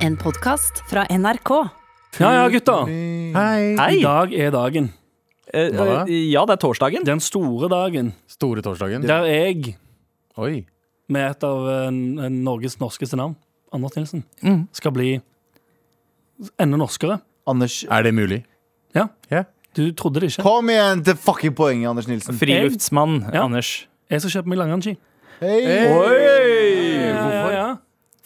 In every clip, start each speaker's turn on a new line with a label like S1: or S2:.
S1: En podkast fra NRK.
S2: Ja ja, gutta.
S3: Hei.
S2: I dag er dagen.
S3: Eh,
S4: Hva da?
S3: eh, ja, det er torsdagen.
S2: Den store dagen
S4: Store torsdagen.
S2: der jeg,
S4: Oi.
S2: med et av eh, Norges norskeste navn, Anders Nilsen,
S3: Mm.
S2: skal bli enda norskere.
S5: Anders,
S4: Er det mulig?
S2: Ja,
S4: Ja.
S2: du trodde det ikke.
S5: kom igjen til fucking poenget, Anders Nilsen.
S3: Friluftsmann
S2: Ja.
S3: Anders.
S2: Jeg skal kjøpe meg langrennsski.
S5: Hei.
S3: Oi!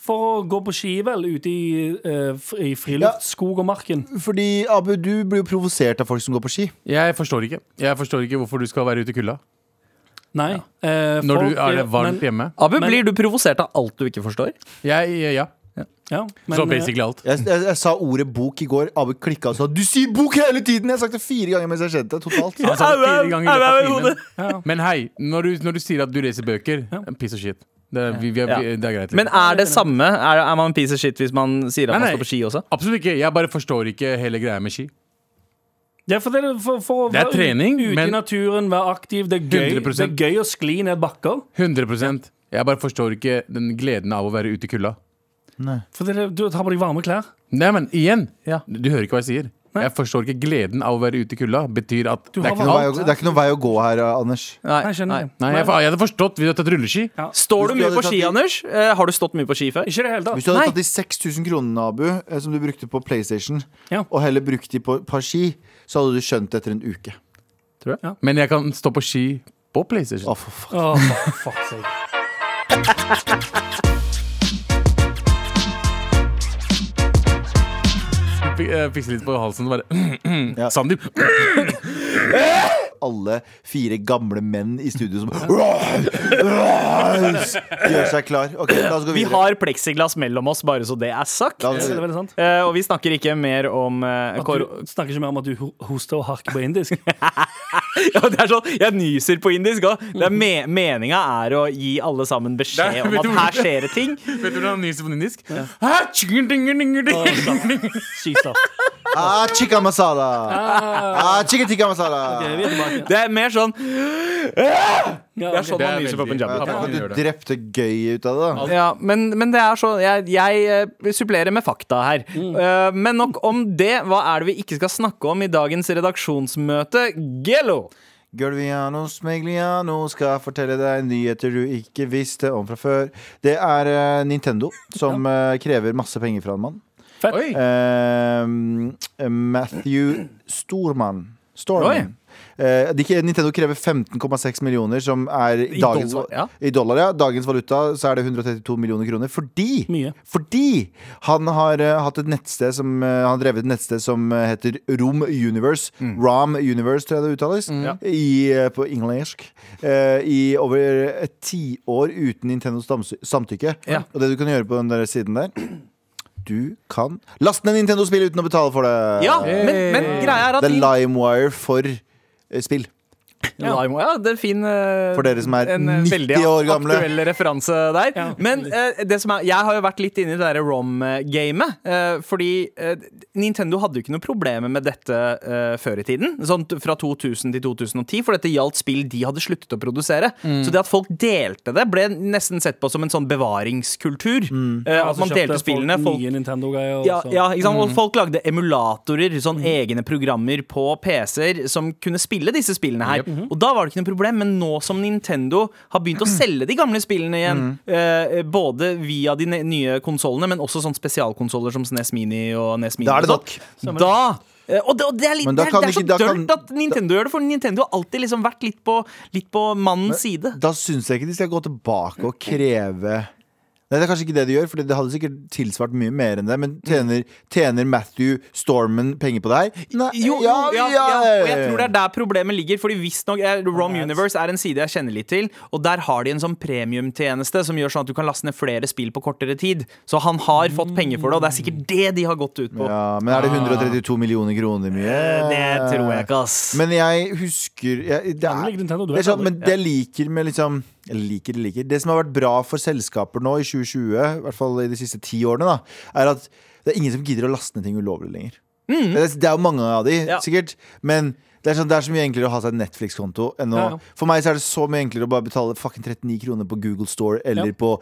S2: For å gå på ski, vel, ute i, eh, f- i friluftsskog og marken.
S5: Fordi, Abu, du blir jo provosert av folk som går på ski.
S4: Jeg forstår ikke Jeg forstår ikke hvorfor du skal være ute i kulda.
S2: Nei. eh,
S4: Når du er det varmt
S2: men-
S4: hjemme.
S3: Abu,
S2: Men-
S3: blir du provosert av alt du ikke forstår?
S4: Jeg, ja.
S2: Ja, men,
S4: Så
S2: eh,
S4: basically alt.
S5: Jeg, jeg, jeg sa ordet bok i går. Abu klikka og sa 'du sier bok hele tiden'! Jeg har sagt det fire ganger mens jeg skjedd det. Totalt.
S4: Han sa det fire ganger i løpet av
S3: au,
S4: timen. Men hei, når du, når du sier at du leser bøker, piece of shit. Det, vi, vi,
S3: Ja.
S4: vi, det er greit.
S3: Men er det samme? Er, er man piece of shit hvis man sier at
S4: Nei,
S3: man
S4: nei.
S3: står på ski også?
S4: Absolutt ikke. Jeg bare forstår ikke hele greia med ski.
S2: Ja, for det, er for, for
S4: Det er trening,
S2: ute
S4: men-
S2: i naturen, være aktiv. Det er, gøy, det er gøy å skli ned bakker.
S4: 100% Jeg bare forstår ikke den gleden av å være ute i kulda.
S2: For det, du tar på deg varme klær.
S4: Nei, men igjen,
S3: Ja.
S4: du hører ikke hva jeg sier. Jeg forstår ikke gleden av å være ute i kulda. Betyr at det er ikke
S5: Det er
S4: noe
S5: vei å- det er ikke noe vei å gå her, Anders.
S3: Nei,
S2: Nei, skjønner
S3: nei.
S2: jeg.
S4: Nei, jeg, jeg hadde forstått du hadde tatt rulleski.
S3: Står du
S5: Hvis du
S3: mye
S5: hadde
S3: på
S5: tatt
S3: ski,
S5: i-
S3: Anders? Eh, har du stått mye på ski før?
S2: Ikke i det hele tatt.
S5: Hvis du hadde
S3: Nei.
S5: tatt de 6000 kronene, Abu, eh, som du brukte på PlayStation,
S2: Ja.
S5: og heller brukt de på et par ski, så hadde du skjønt det etter en uke.
S4: Men jeg kan stå på ski på PlayStation.
S5: Å, for faen.
S2: Åh, for fuck's sake.
S4: Eh, litt på halsen. og
S5: Bare.
S4: Sandeep.
S5: Alle fire gamle menn i studio som gjør seg klar. Ok, la oss gå
S3: Vi har pleksiglass mellom oss, bare så det er sagt.
S2: Det er veldig sant.
S3: Eh, og vi snakker ikke mer om eh,
S2: At
S3: kor
S2: du snakker ikke mer om at du ho- hoster og harker på indisk.
S3: ja, det er sånn, Jeg nyser på indisk òg. Me Meninga er å gi alle sammen beskjed
S4: Nei,
S3: om
S4: vet
S3: at
S4: du
S3: her skjer det ting.
S4: Vet du hvordan han nyser på indisk? Ja Tjing, ding, ding, ding, ding.
S2: Sykt.
S5: Ah, masala! Ah, tikka masala!
S2: Ok, vi er tilbake.
S3: Det er mer sånn
S2: Ja,
S3: Det er sånn
S4: Det
S3: man
S4: er
S3: nyser på
S4: veldig-
S3: punjabi.
S4: Ja,
S5: du drepte gøy ut av det. da.
S3: Ja, men, men det er så Jeg, jeg eh, supplerer med fakta her. Eh, men nok om det. Hva er det vi ikke skal snakke om i dagens redaksjonsmøte? Gello!
S5: Gulviano Smegliano skal fortelle deg nyheter du ikke visste om fra før. Det er eh, Nintendo som eh, krever masse penger fra en mann.
S4: Oi.
S5: Eh, Matthew Stormann. Storman. Eh, de, Nintendo krever 15,6 millioner, som er
S3: I
S5: dagens,
S3: dollar, ja.
S5: i dollar. Ja. Dagens valuta så er det 132 millioner kroner. Fordi Fordi han har uh, hatt et nettsted som uh, Han har drevet et nettsted som uh, heter Rom Universe.
S3: Mm.
S5: Rom Universe, tror jeg det uttales.
S3: Mm.
S5: I, på engelsk. I over et tiår uten Nintendos samtykke.
S3: Ja.
S5: Og det du kan gjøre på den der siden der Du kan laste ned Nintendo-spill uten å betale for det.
S3: Ja, men, men greia er at
S5: Det er LimeWire for eh, spill.
S3: Lime, ja, det er fin eh,
S5: For dere som er
S3: en eh,
S5: 90
S3: veldig
S5: år gamle.
S3: aktuell referanse der.
S2: Ja.
S3: Men uh, det som er, jeg har jo vært litt inne i det der ROM-gamet. Uh, fordi uh, Nintendo hadde jo ikke noe problemer med dette eh, før i tiden. Sånn fra 2000 til 2010, for dette gjaldt spill de hadde sluttet å produsere.
S5: Mm.
S3: Så det at folk delte det, ble nesten sett på som en sånn bevaringskultur.
S5: Mm.
S3: Eh,
S2: Altså,
S3: at man delte spillene.
S2: Folk nye Nintendo-greier. og
S3: ja, ja, ikke sant?
S5: Mm.
S3: Og folk lagde emulatorer, sånn egne programmer på PC-er som kunne spille disse spillene her. Og da var det ikke noe problem, men nå som Nintendo har begynt å selge de gamle spillene igjen,
S5: Mm.
S3: eh, både via de nye konsollene, men også sånn spesialkonsoller som SNES Mini og NES Mini.
S5: Da er det
S3: nok. Da eh, og det, og det er, litt, det er, det er så
S5: ikke- da
S3: dørt
S5: kan-
S3: at Nintendo gjør det, for Nintendo har alltid liksom vært litt på, litt på mannens side.
S5: Da syns jeg ikke de skal gå tilbake og kreve Nei, det er kanskje ikke det de gjør, for det hadde sikkert tilsvart mye mer enn det. Men tjener, tjener Matthew Storman penger på det her? Nei,
S3: Jo, ja, ja, ja, og jeg tror det er der problemet ligger. Fordi visstnok Rom Universe er en side jeg kjenner litt til, og der har de en sånn premiumtjeneste som gjør sånn at du kan laste ned flere spill på kortere tid. Så han har fått penger for det, og det er sikkert det de har gått ut på.
S5: Ja, men er det 132 millioner kroner mye?
S3: Det tror jeg ikke, ass.
S5: Men jeg husker jeg, det, er, det er sånn. Men det jeg liker med liksom Eller liker, liker Det som har vært bra for selskaper nå i 2020, i hvert fall i de siste ti årene, da, er at det er ingen som gidder å laste ned ting ulovlig lenger. Det, er- det er jo mange av de,
S3: Ja.
S5: sikkert. Men Det er, sånn, det er så mye enklere å ha seg en Netflix-konto enn å
S2: Ja, ja.
S5: For meg så er det så mye enklere å bare betale fucking 39 kroner på Google Store eller
S2: Ja.
S5: på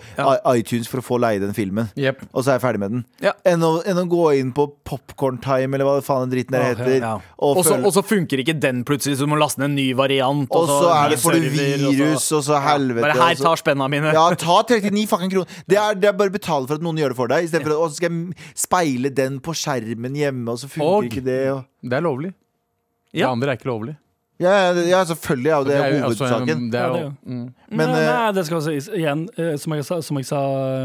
S5: iTunes for å få leie den filmen.
S4: yep.
S5: Og så er jeg ferdig med den. Enn, å, enn å gå inn på Popcorn Time eller hva det faen den dritten der heter. Og,
S3: så så funker ikke den plutselig, så du må laste ned en ny variant.
S5: og så er det
S3: får du så-
S5: virus, og så helvete.
S3: Bare her, tar spenna mine.
S5: Ja, ta 39 fucking kroner. Det er, det er bare betale for at noen gjør det for deg. Istedenfor «Å, så skal jeg speile den på skjermen hjemme, og så funker
S4: Og-
S5: ikke det. Og...
S4: Det er lovlig. Det
S3: Ja.
S4: andre er ikke lovlig.
S5: Ja, ja, ja, selvfølgelig er jo det,
S4: jo også
S5: hovedsaken.
S4: det er
S2: Ja, det er jo-
S4: mm.
S5: Men,
S2: nei,
S5: eh,
S2: nei, det skal sies igjen, eh, som jeg, sa- som jeg sa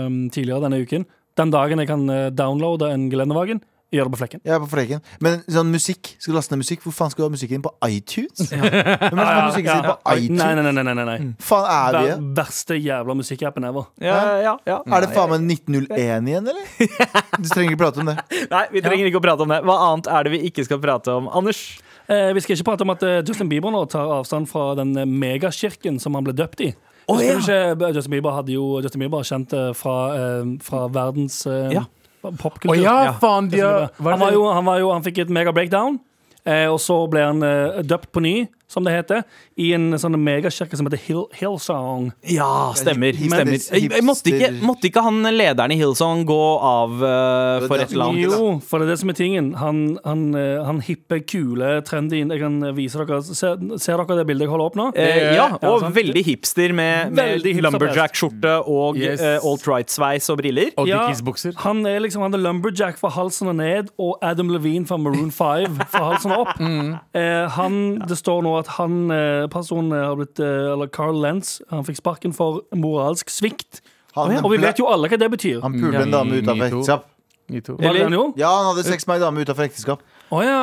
S2: um, tidligere denne uken. Den dagen jeg kan eh, downloade en Gelendevagen, gjør det på flekken.
S5: Jeg er på fleken. Men sånn musikk, skal du laste ned musikk? Hvor faen skal du ha musikken din på iTunes? Hvem er det som har musikken sin på iTunes?
S2: nei, nei. nei, nei, nei, nei.
S5: Faen er vi
S2: Ver,
S5: igjen?
S2: verste jævla musikkappen ever.
S3: Ja, ja, ja.
S5: Er det faen meg 1901 igjen, eller? Du trenger ikke prate om det.
S3: Nei, vi trenger ikke å prate om det. Hva annet er det vi ikke skal prate om? Anders?
S2: Eh, vi skal ikke prate om at eh, Justin Bieber nå tar avstand fra den eh, megakirken som han ble døpt i. Oh, ja. ikke, Justin Bieber hadde jo Justin Bieber kjent eh, fra, eh, fra verdens eh,
S3: Ja.
S2: popkultur.
S4: Oh, ja, faen! De
S2: Han, var jo, han, var jo, han fikk et mega breakdown, eh, og så ble han eh, døpt på ny, som det heter, i en sånn megakirke som heter Hill, Hillsong.
S3: Ja, stemmer. Stemmer. Jeg, måtte, ikke, måtte ikke han lederen i Hillsong gå av uh, for et eller annet?
S2: Jo, for det er det som er tingen. Han, han, eh, han hippe, kule, trendy Jeg kan vise dere Ser, ser dere det bildet jeg holder opp nå?
S3: Eh, ja, og
S2: ja,
S3: veldig hipster med, med lumberjack-skjorte og
S4: Yes.
S3: eh, alt-right-sveis og briller.
S4: Og
S2: Ja,
S4: Dickies-bukser.
S2: Han er liksom han er lumberjack fra halsen og ned, og Adam Levine fra Maroon 5 fra halsen og opp.
S5: Mm.
S2: Eh, han, det står nå at han eh, personen har blitt eh, Eller Carl Lentz Han fikk sparken for moralsk svikt.
S5: Han,
S2: Og vi vet jo alle hva det betyr.
S5: han pulte en dame
S4: ut av
S5: ekteskap.
S2: Var det det han gjorde?
S5: Ja, han hadde sex med ei dame utenfor ekteskap.
S2: Å ja.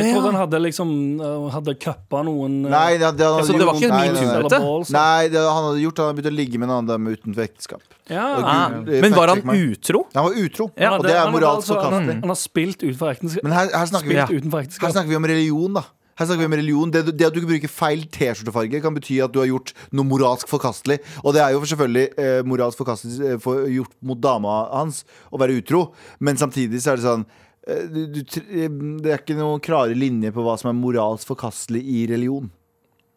S2: Jeg
S3: ja.
S2: trodde han hadde liksom Hadde cuppa noen
S5: Nei, det, det, han hadde
S3: Så det var ikke min
S5: nei, det han hadde gjort Han hadde begynt å ligge med en annen dame utenfor ekteskap.
S2: Ja.
S3: Ah,
S5: eh,
S3: men var han utro?
S5: Han var utro,
S3: Ja,
S5: og det er
S2: han
S5: moralsk
S2: altså- han,
S5: forkastelig.
S2: han har spilt utenfor ekteskap.
S5: Men her, her, snakker vi,
S3: Ja.
S2: utenfor
S5: her snakker vi om religion, da. Her snakker vi om religion det, det at du bruker feil T-skjortefarge, kan bety at du har gjort noe moralsk forkastelig. Og det er jo selvfølgelig eh, moralsk forkastelig eh, for, gjort mot dama hans å være utro, men samtidig så er det sånn eh, du, du, eh, Det er ikke noen klare linjer på hva som er moralsk forkastelig i religion.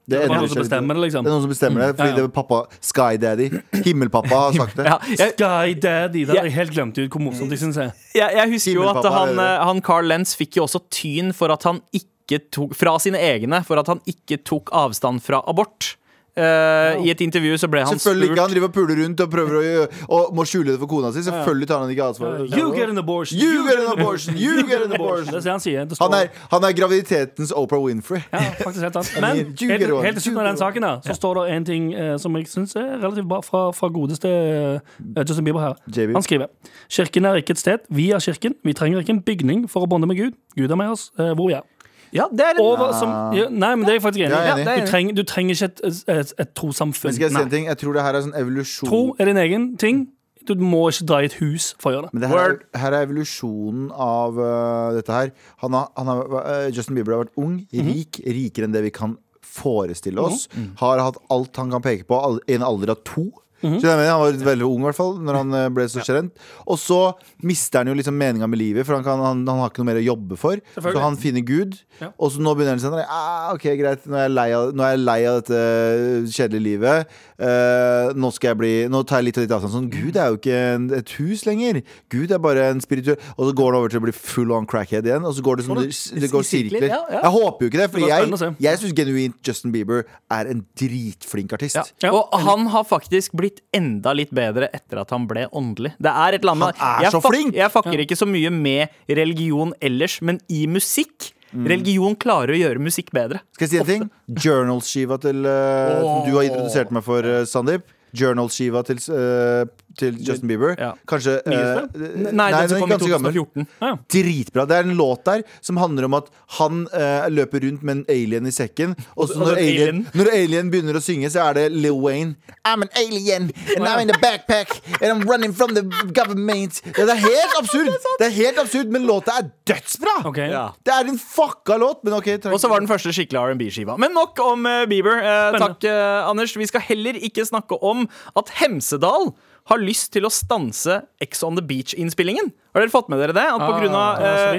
S2: Det er
S5: endrer
S2: noen som bestemmer det, liksom.
S5: Det er noen som bestemmer det, fordi
S2: Ja, ja.
S5: det er pappa Sky Daddy. Himmelpappa har sagt det.
S3: Ja, jeg,
S2: Sky Daddy. Det
S3: har
S2: hadde jeg helt glemt ut hvor morsomt de syns er.
S3: jeg, jeg husker jo at han,
S5: er det det?
S3: han Carl Lenz fikk jo også tyn for at han ikke tok Fra sine egne, for at han ikke tok avstand fra abort. Eh, I et intervju så ble han
S5: Selvfølgelig ikke. Han driver og puler rundt og prøver å gjøre- og må skjule det for kona si. Selvfølgelig tar han ikke ansvar.
S2: You get an abortion.
S5: You get an abortion! You get an abortion!
S2: Det er det han sier. Det står,
S5: Han er, han er graviditetens Oprah Winfrey.
S2: ja, faktisk helt sant. Men helt, helt til slutten av den saken her, så står det en ting eh, som jeg syns er relativt bra fra, fra godeste eh, Justin Bieber her.
S5: JB.
S2: Han skriver Kirken er ikke et sted. Vi er kirken. Vi trenger ikke en bygning for å bonde med Gud. Gud er med oss eh, hvor vi er.
S3: Ja, det er en
S2: Over, som, ja, nei, men det er jeg faktisk enig i.
S5: enig.
S3: Ja,
S2: Du, trenger- du trenger ikke et, et, et trossamfunn.
S5: Men skal jeg si en ting? Jeg tror det her er sånn evolusjon.
S2: Tro er din egen ting. Du må ikke dra i et hus for å gjøre det.
S5: Men det her, er- her er evolusjonen av uh, dette her. Han har, han har, uh, Justin Bieber har vært ung,
S2: Mhm.
S5: rik, rikere enn det vi kan forestille oss. Har hatt alt han kan peke på i en alder av to.
S2: Mhm.
S5: -hmm. mener, Han var veldig ung, i hvert fall Når han øh, ble så kjent. Og så mister han jo liksom meninga med livet, for han, kan, han, han har ikke noe mer å jobbe for. Så han finner Gud.
S2: Ja.
S5: Og så nå begynner han sånn ah, Ok, greit, nå er jeg lei av, nå er jeg lei av dette kjedelige livet. Uh, nå skal jeg bli Nå tar jeg litt og litt avstand. Sånn, Gud er jo ikke en, et hus lenger. Gud er bare en spirituell Og så går det over til å bli full on crackhead igjen. Og så går det sånn det, det går
S3: sirkler, ja, ja.
S5: Jeg håper jo ikke det, for
S2: Det
S5: jeg, jeg syns genuint Justin Bieber er en dritflink artist.
S3: Ja.
S2: Ja.
S3: Og han har faktisk blitt enda litt bedre etter at han ble åndelig. Det er et eller annet
S5: Han er
S3: jeg
S5: så flink!
S3: Jeg fucker ikke så mye med religion ellers, men i musikk Religion klarer å gjøre musikk bedre.
S5: Skal jeg si en ting? Journal-skiva til uh, oh. du har introdusert meg for, uh, Sandeep. Journal-skiva til, uh, til Justin Bieber.
S3: Ja.
S5: Kanskje uh,
S2: Nei,
S3: Nei, den som
S5: er
S3: kom i
S5: ganske gammel.
S3: 2014.
S2: Ja, ja.
S5: Dritbra. Det er en låt der som handler om at han uh, løper rundt med en alien i sekken. Og så når alien, når alien begynner å synge, så er det Lil Wayne. I'm an alien, and I'm in a backpack, and I'm running from the government. Ja, det er helt absurd! Det er helt absurd, men låta er dødsbra!
S2: Okay.
S3: Ja.
S5: Det er en fucka låt, men okay.
S3: Og så var den første skikkelig R&B-skiva. Men nok om uh, Bieber. Takk, Anders. Vi skal heller ikke snakke om at Hemsedal har lyst til å stanse Ex on the Beach-innspillingen. Har dere fått med dere det? At på
S4: Ah,
S3: eh,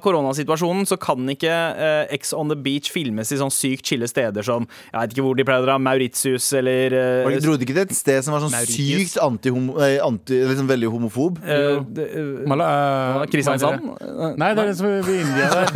S3: koronasituasjonen så kan ikke eh, Ex on the Beach filmes i sånn sykt chille steder som Jeg vet ikke hvor de pleier å dra, Mauritius eller eh,
S5: Og de Dro de ikke til et sted som var sånn
S3: Mauritius.
S5: sykt eh, Anti, liksom veldig homofob?
S3: eh, det, eh,
S4: Mala, eh,
S3: Kristiansand?
S4: det? Nei, det er den som er ved India der.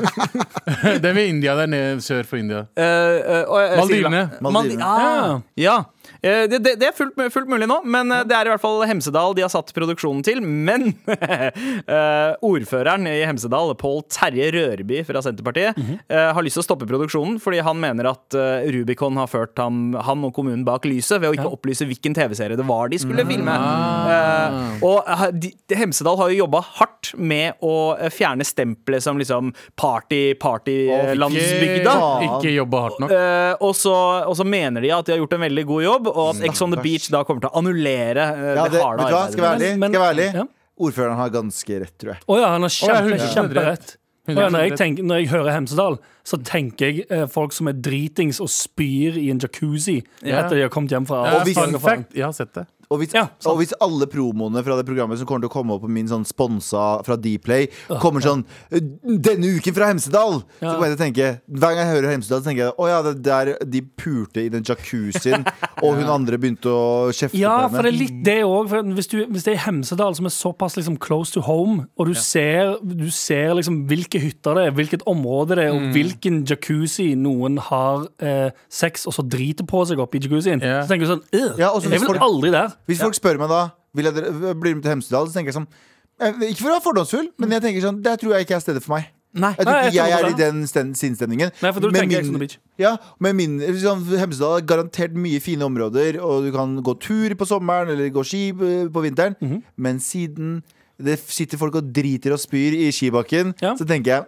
S4: det er ved India der nede sør for India.
S3: Eh, eh, og, eh,
S4: Maldivene.
S3: Maldi-
S5: Maldivene.
S3: Ah, ja. Eh, Det, det, det er fullt, fullt mulig nå, men eh, det er i hvert fall Hemsedal de har satt produksjonen til. Men eh, ordføreren i Hemsedal, Pål Terje Rørby fra Senterpartiet, eh, har lyst til å stoppe produksjonen fordi han mener at Rubicon har ført ham, han og kommunen bak lyset ved å ikke opplyse hvilken TV-serie det var de skulle filme. Eh, og de, Hemsedal har jo jobba hardt med å fjerne stempelet som liksom party, party-landsbygda.
S5: faen.
S4: Ikke jobba hardt nok.
S3: Og, så, og så mener de at de har gjort en veldig god jobb, og at Ex on the Beach da kommer til å annullere eh,
S5: Ja,
S3: det,
S5: det,
S3: harde
S5: vet du hva, skal jeg være
S3: arbeidet.
S5: ærlig?
S2: Men-
S5: Skal jeg være ærlig?
S2: Ja.
S5: Ordføreren har ganske rett, tror jeg.
S2: Å ja, han har
S4: ja,
S2: kjempe,
S4: 100%
S2: kjemperett. Å ja, når, jeg tenker, når jeg hører Hemsedal, så tenker jeg eh, folk som er dritings og spyr i en jacuzzi
S3: Ja.
S2: etter de har kommet hjem fra
S4: Ja,
S5: hvis-
S4: fun fact, jeg har sett det.
S5: Og hvis,
S2: Ja,
S5: og hvis alle promoene fra det programmet som kommer til å komme opp på min sånn sponsa fra Dplay, kommer sånn Denne uken fra Hemsedal! Så
S2: Ja.
S5: kommer jeg til å tenke Hver gang jeg hører Hemsedal, så tenker jeg å ja, det der de pulte i den jacuzzien, og hun andre begynte å kjefte
S2: Ja,
S5: på
S2: for det er litt det òg. Hvis, du- hvis det er Hemsedal, som er såpass liksom close to home, og du ser, du ser liksom hvilke hytter det er, hvilket område det er, og hvilken jacuzzi noen har eh, sex og så driter på seg opp i jacuzzien,
S4: Ja.
S2: så tenker du sånn «Øh,
S5: Ja,
S2: Jeg vil aldri der.
S5: Hvis folk spør meg da Vil jeg dere- bli med til Hemsedal, så tenker jeg sånn eh, Ikke for å være fordomsfull, men jeg tenker sånn Det tror jeg ikke er stedet for meg.
S3: Nei.
S5: Jeg tror ikke
S2: jeg
S5: er i den sinnsstemningen.
S2: Nei, for du
S5: Med
S2: tenker
S5: min-
S2: Beach.
S5: Ja, med min, sånn, Hemsedal har garantert mye fine områder, og du kan gå tur på sommeren eller gå ski eh, på vinteren.
S2: Mhm.
S5: Men siden det sitter folk og driter og spyr i skibakken,
S2: Ja.
S5: så tenker jeg "Nja,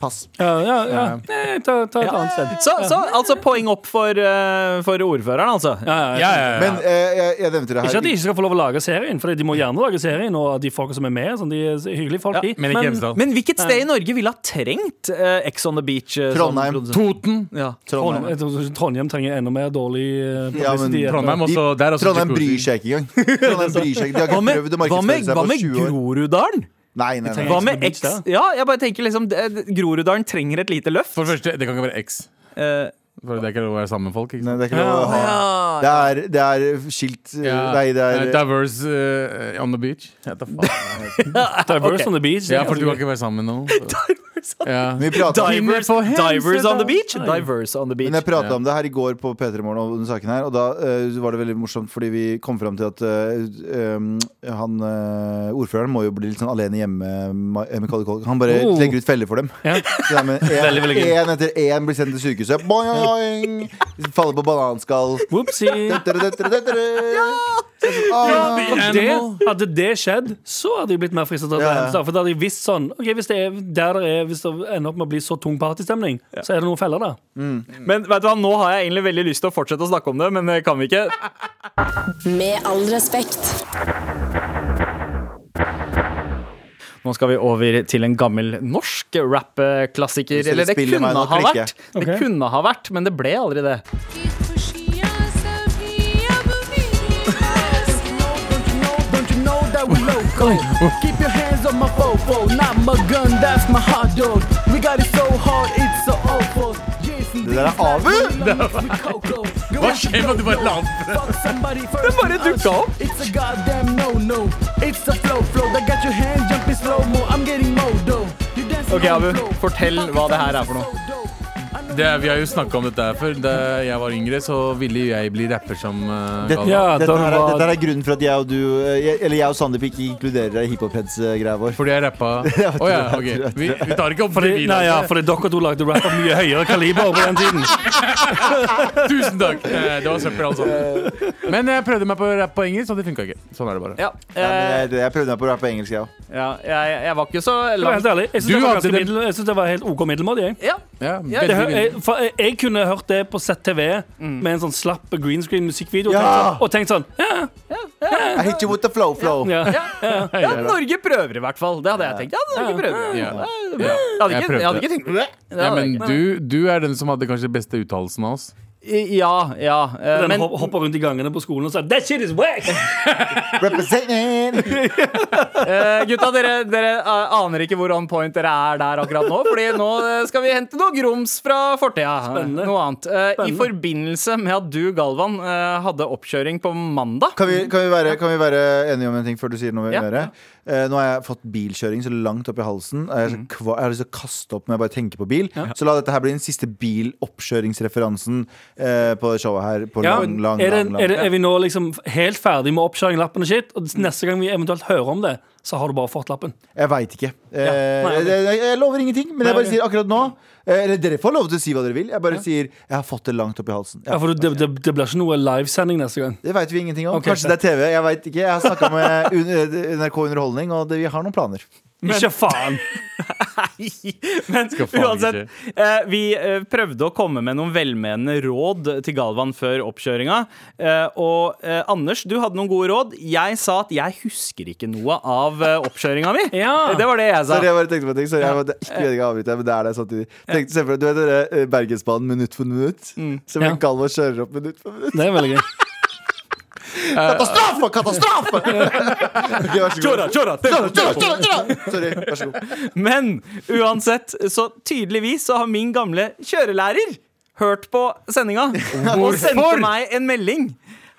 S5: pass.
S2: Ja, ja, ja. Nei, ta, ta et annet sted.
S3: Så, så altså poeng opp for, eh, for ordføreren, altså.
S2: Ja, ja,
S4: Ja, ja, ja.
S5: Men eh, jeg, jeg nevnte det
S2: Ikke at de ikke skal få lov å lage serien, for de må gjerne lage serien. Og de folka som er med, sånn, de er hyggelige folk,
S3: Ja,
S2: de.
S4: men ikke Hemsedal.
S3: Men hvilket sted i Norge ville ha trengt eh, Ex on the Beach? eh, som
S5: Trondheim.
S3: produsent?
S4: Toten.
S3: Ja.
S5: Trondheim.
S2: Trondheim, jeg tror Trondheim trenger enda mer dårlig eh,
S5: Ja, men.
S4: Trondheim
S5: De-
S4: også. Der er også
S5: Trondheim
S4: jacuzzi.
S5: bryr seg ikke engang. Trondheim bryr seg ikke. De har
S3: Hva
S5: ikke
S3: med,
S5: prøvd å
S3: hva med,
S5: markedsføre seg
S3: hva
S5: på
S3: med
S5: 20 år.
S3: Groruddalen?
S5: Nei, nei, nei.
S3: Hva med X? Ja, jeg bare tenker liksom det- Groruddalen trenger et lite løft.
S4: For det første, det kan ikke være X.
S3: Eh,
S4: For det er ikke lov å være sammen med folk. Ikke
S5: Nei, det er ikke lov å ha Det er, det er skilt eh,
S4: Ja.
S5: Nei, det
S4: Eh,
S5: er
S4: Diverse uh, on the beach. Ja, faen.
S2: Diverse
S3: okay.
S2: on the beach.
S4: ja, for du kan ikke være sammen med noen. Ja.
S5: Men vi
S3: Divers, divers on the beach. Divers on the beach.
S5: men jeg prata
S4: Ja.
S5: om det her i går på P3 Morgen og her, og da uh, var det veldig morsomt fordi vi kom fram til at eh, um, han eh, ordføreren må jo bli litt sånn alene hjemme Han bare
S2: Oh.
S5: legger ut feller for dem.
S2: Ja.
S5: Så det med en,
S2: Veldig, veldig gøy.
S5: en etter én blir sendt til sykehuset. Boing! Faller på bananskall. Dette, dette. Ah.
S2: Hadde det skjedd, så hadde jeg blitt mer fristet til å
S5: ja.
S2: For da hadde jeg visst sånn Ok, Hvis det er der det er Hvis det ender opp med å bli så tung partystemning, så er det noen feller der.
S3: Men vet du hva, nå har jeg egentlig veldig lyst til å fortsette å snakke om det, men det kan vi ikke.
S1: Med all respekt.
S3: Nå skal vi over til en gammel norsk
S5: det
S3: Eller det kunne ha
S5: klikke.
S3: vært. Det
S2: okay.
S3: kunne ha vært, men det ble aldri det.
S6: Don't you know that we loco? Keep your hands on my fofo, not my gun, that's my hot dog. We got it so hard, it's so awful.
S5: Det der er Abu!
S4: Hva skjer med at du bare la det?
S3: Det bare dukka opp.
S6: It's a flow flow that got your hand jumping slow-mo. I'm getting modo.
S3: Ok, Abu, fortell hva det her er for noe.
S4: Det, vi har jo snakka om dette her før. Da jeg var yngre, så ville jeg bli rapper som uh,
S5: Dette,
S2: Ja,
S5: dette, her er,
S2: var-
S5: dette her er grunnen for at jeg og du eh, jeg, Eller jeg og Sandeep ikke inkluderer deg i hiphop-heads-greia vår.
S4: Fordi jeg rappa Å oh,
S5: ja,
S4: ok. Vi, vi tar ikke opp
S2: Fordi,
S4: fordi
S2: nei, ja, fordi dere to lagde rap av mye høyere kaliber på den tiden.
S4: Tusen takk! Eh, Det var søppel, altså. Men jeg prøvde meg på rapp på engelsk, og det funka ikke. Sånn er det bare.
S3: Ja,
S5: Ja,
S3: eh,
S5: jeg, jeg prøvde meg på rapp på engelsk, jeg òg.
S3: ja jeg, jeg var ikke så langt
S2: helt ærlig, jeg
S4: Du
S2: syns det, var
S4: det-
S2: jeg var helt OK middelmådig. jeg.
S3: Ja,
S4: Ja,
S3: Ja,
S2: Det, jeg, for jeg, jeg kunne hørt det på ZTV med en sånn slapp green screen musikkvideo og tenkt sånn- og tenkt sånn ja,
S5: I hit you with the flow flow.
S2: ja.
S3: ja, Norge prøver i hvert fall. Det hadde jeg tenkt. Ja, Norge prøver.
S4: Ja.
S3: Ja.
S4: Ja.
S3: Jeg hadde
S4: Jeg
S3: ikke, jeg hadde ikke tenkt det.
S4: Ja, men du, du er den som hadde kanskje beste uttalelsen av oss.
S3: Ja, ja. Uh,
S2: Den
S3: Men
S2: hop- hopper rundt i gangene på skolen og sier 'That shit is wack!'
S5: Representing!
S3: uh, gutta, dere, dere eh, aner ikke hvor on point dere er der akkurat nå. Fordi nå skal vi hente noe grums fra fortida.
S2: Spennende.
S3: Noe annet. I forbindelse med at du, Galvan, hadde oppkjøring på mandag.
S5: Kan vi, kan, vi være, kan vi være enige om en ting før du sier noe
S3: Ja,
S5: mer? Eh, nå har jeg fått bilkjøring så langt opp i halsen. Jeg, er kva, jeg har lyst til å kaste opp når jeg bare tenker på bil. Så la dette her bli den siste biloppkjøringsreferansen eh, på showet her. På
S2: Ja,
S5: lang, lang,
S2: er, det,
S5: lang, lang.
S2: er, det, er vi nå liksom helt ferdig med oppkjøring, lappen og shit? Og neste gang vi eventuelt hører om det, så har du bare fått lappen.
S5: Jeg veit ikke. Eh,
S2: Nei, ok.
S5: jeg, jeg, jeg lover ingenting, men jeg bare sier akkurat nå Eller dere får lov til å si hva dere vil. Jeg bare sier jeg har fått det langt opp i halsen.
S2: Ja, for det, det, det blir ikke noe livesending neste gang.
S5: det veit vi ingenting om.
S2: Okay,
S5: Kanskje det er TV. Jeg vet ikke. Jeg har snakka med NRK Underholdning, og det, vi har noen planer.
S2: Ikke faen!
S3: Men
S4: faen
S3: uansett, eh, vi eh, prøvde å komme med noen velmenende råd til Galvan før oppkjøringa. Eh, og eh, Anders, du hadde noen gode råd. Jeg sa at jeg husker ikke noe av oppkjøringa mi.
S2: Ja.
S3: Det var det jeg sa.
S5: Sorry, jeg bare tenkte på en ting. Sorry, jeg måtte ikke vet å avbryte men det er det samtidig. Tenkte, se for deg, du vet dere eh, Bergensbanen minutt for minutt? Så
S2: Ja.
S5: ja. Galvan kjører opp minutt for minutt.
S2: Det er veldig gøy.
S5: Katastrofe! Katastrofe! Vær så god. Sorry, vær så god.
S3: Men uansett, så tydeligvis så har min gamle kjørelærer hørt på sendinga og sendte meg en melding.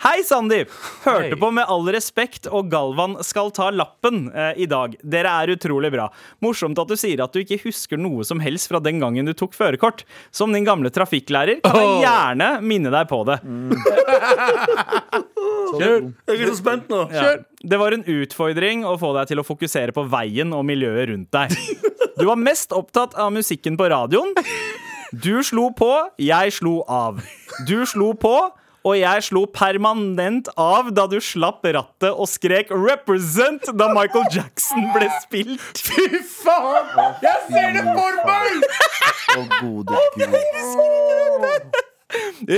S3: Hei, Sandeep. Hørte
S4: Hei.
S3: på Med all respekt, og Galvan skal ta lappen eh, i dag. Dere er utrolig bra. Morsomt at du sier at du ikke husker noe som helst fra den gangen du tok førerkort. Som din gamle trafikklærer kan jeg gjerne minne deg på det.
S4: Kjør!
S2: Jeg er så spent nå.
S3: Ja. Det var en utfordring å få deg til å fokusere på veien og miljøet rundt deg. Du var mest opptatt av musikken på radioen. Du slo på, jeg slo av. Du slo på, og jeg slo permanent av da du slapp rattet og skrek 'represent' da Michael Jackson ble spilt.
S4: Fy faen! Jeg ser det for meg!
S5: Å, gode gud.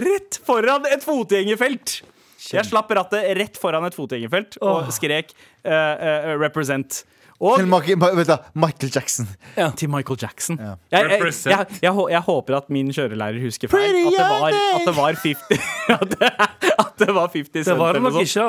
S3: Rett foran et fotgjengerfelt. Jeg slapp rattet rett foran et fotgjengerfelt og skrek uh, uh, 'represent'. Og
S5: Til Michael, vet du, Michael Jackson.
S3: til Michael Jackson. Jeg, jeg, jeg, jeg, jeg, jeg håper at min kjørelærer husker feil. At det var, at det var 50 At det, at det var 50
S2: Det var det nok ikke.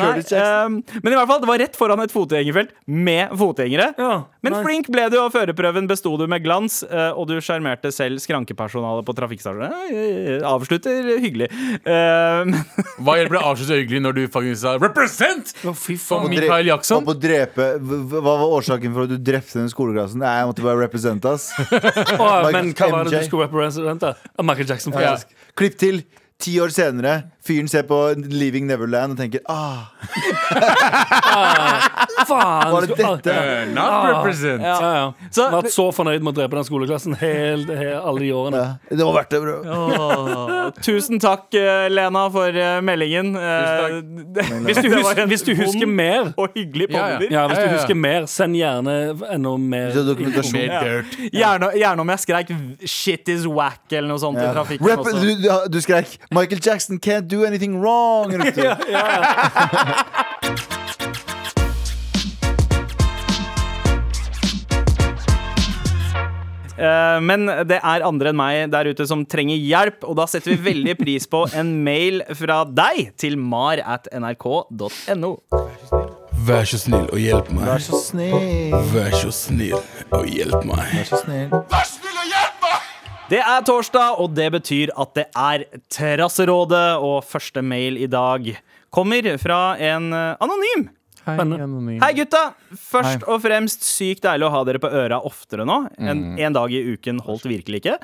S2: Altså.
S3: Ehm, men i hvert fall, det var rett foran et fotgjengerfelt med fotgjengere.
S2: Ja,
S3: men
S2: nei.
S3: flink ble du, og førerprøven besto du med glans. eh, Og du sjarmerte selv skrankepersonalet på trafikkstasjonen. Avslutter hyggelig. Um.
S4: Hva hjelper det å avslutte hyggelig når du faktisk sa 'represent'?
S2: Fy
S4: For
S2: faen.
S4: Michael Jackson.
S5: Og på drepe hva hva var årsaken for at du drepte den skoleklassen? Nei, jeg måtte bare represente oss.
S2: oh, men hva var det du skulle represente? Ah, Michael Jackson,
S5: Ja.
S2: faktisk.
S5: Klipp til ti år senere. Fyren ser på Leaving Neverland og tenker ah,
S2: Faen!
S5: var det dette?
S4: Uh, not
S2: Ah.
S4: represent.
S2: Ja, ja.
S3: Så-
S2: Vært så fornøyd med å drepe den skoleklassen helt, helt, alle de årene.
S5: Ja, det var verdt det, bro.
S3: Oh. tusen takk, eh, Lena, for eh, meldingen.
S2: Hvis du,
S3: det var
S2: hus
S3: en
S2: hvis du husker mer
S3: og hyggelig
S4: Ja, ja.
S2: Ja, hvis du husker mer, send gjerne enda mer.
S5: Dokumentasjon.
S4: Mer dirt.
S3: Gjerne, gjerne om jeg skreik 'shit is whack' eller noe sånt i trafikken.
S5: Rep
S3: også.
S5: du, du, du skrek 'Michael Jackson can't do anything wrong'. ropte du.
S3: Eh, men det er andre enn meg der ute som trenger hjelp, og da setter vi veldig pris på en mail fra deg til mar at nrk.no.
S7: Vær så snill og hjelp meg.
S5: Vær så snill.
S7: Vær så snill og hjelp meg.
S5: Vær så snill.
S3: Det er torsdag, og det betyr at det er Terrasserådet, og første mail i dag kommer fra en eh, anonym.
S4: Hei, anonym.
S3: Hei, gutta! Først og fremst sykt deilig å ha dere på øra oftere nå. En, en dag i uken holdt virkelig ikke.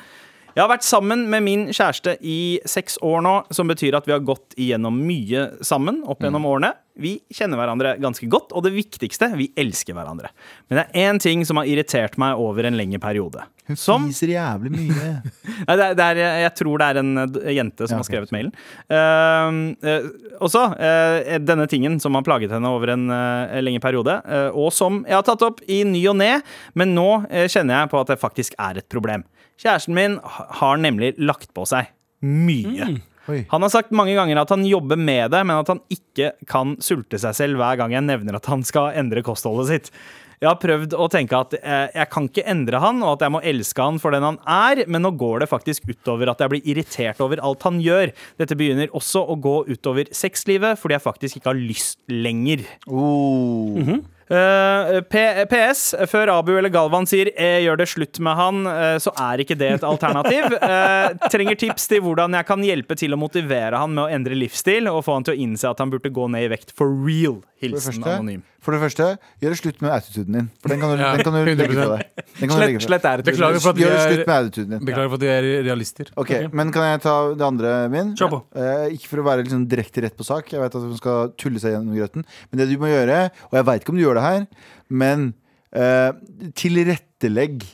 S3: Jeg har vært sammen med min kjæreste i seks år nå, som betyr at vi har gått igjennom mye sammen opp gjennom årene. Vi kjenner hverandre ganske godt, og det viktigste, vi elsker hverandre. Men det er én ting som har irritert meg over en lengre periode.
S5: Hun
S3: Som
S5: fiser jævlig mye.
S3: Nei, det er, det er, jeg tror det er en eh, jente som
S5: Ja,
S3: har skrevet mailen. Uh, uh, også uh, denne tingen som har plaget henne over en eh, lengre periode, eh, og som jeg har tatt opp i ny og ne, men nå eh, kjenner jeg på at det faktisk er et problem. Kjæresten min har nemlig lagt på seg mye.
S5: Mm.
S3: Han har sagt mange ganger at han jobber med det, men at han ikke kan sulte seg selv hver gang jeg nevner at han skal endre kostholdet sitt. Jeg har prøvd å tenke at eh, jeg kan ikke endre han, og at jeg må elske han for den han er, men nå går det faktisk utover at jeg blir irritert over alt han gjør. Dette begynner også å gå utover sexlivet, fordi jeg faktisk ikke har lyst lenger.
S5: Oh.
S3: Eh, P PS, før Abu eller Galvan sier eh, 'gjør det slutt med han', eh, så er ikke det et alternativ. Eh, trenger tips til hvordan jeg kan hjelpe til å motivere han med å endre livsstil, og få han til å innse at han burde gå ned i vekt for real.
S5: For
S3: Hilsen
S5: første,
S3: anonym.
S5: For det første, gjør det slutt med attituden din. For den kan du,
S4: Ja,
S5: den kan du legge fra deg. Den kan du
S3: Slett, slett er
S4: Beklager for at
S5: Gjør
S4: er,
S5: slutt med attituden din.
S4: beklager for at vi er realister.
S5: Ok, Men kan jeg ta det andre min?
S2: Ja.
S5: Eh, ikke for å være liksom direkte rett på sak, jeg vet at man skal tulle seg gjennom grøten. Men det du må gjøre, og jeg veit ikke om du gjør det her, men eh, tilrettelegg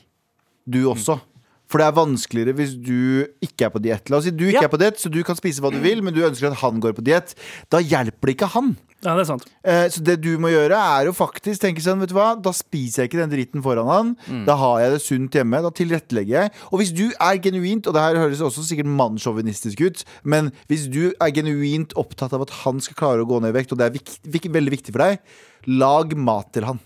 S5: du også. For det er vanskeligere hvis du ikke er på diett. La oss si du ikke
S3: Ja.
S5: er på diett, så du kan spise hva du vil, men du ønsker at han går på diett. Da hjelper det ikke han.
S2: Ja, det er sant.
S5: Eh, Så det du må gjøre, er å faktisk tenke sånn, vet du hva, da spiser jeg ikke den dritten foran han.
S3: Mm.
S5: Da har jeg det sunt hjemme. Da tilrettelegger jeg. Og hvis du er genuint, og det her høres også sikkert mannssjåvinistisk ut, men hvis du er genuint opptatt av at han skal klare å gå ned i vekt, og det er vik vik veldig viktig for deg, lag mat til han.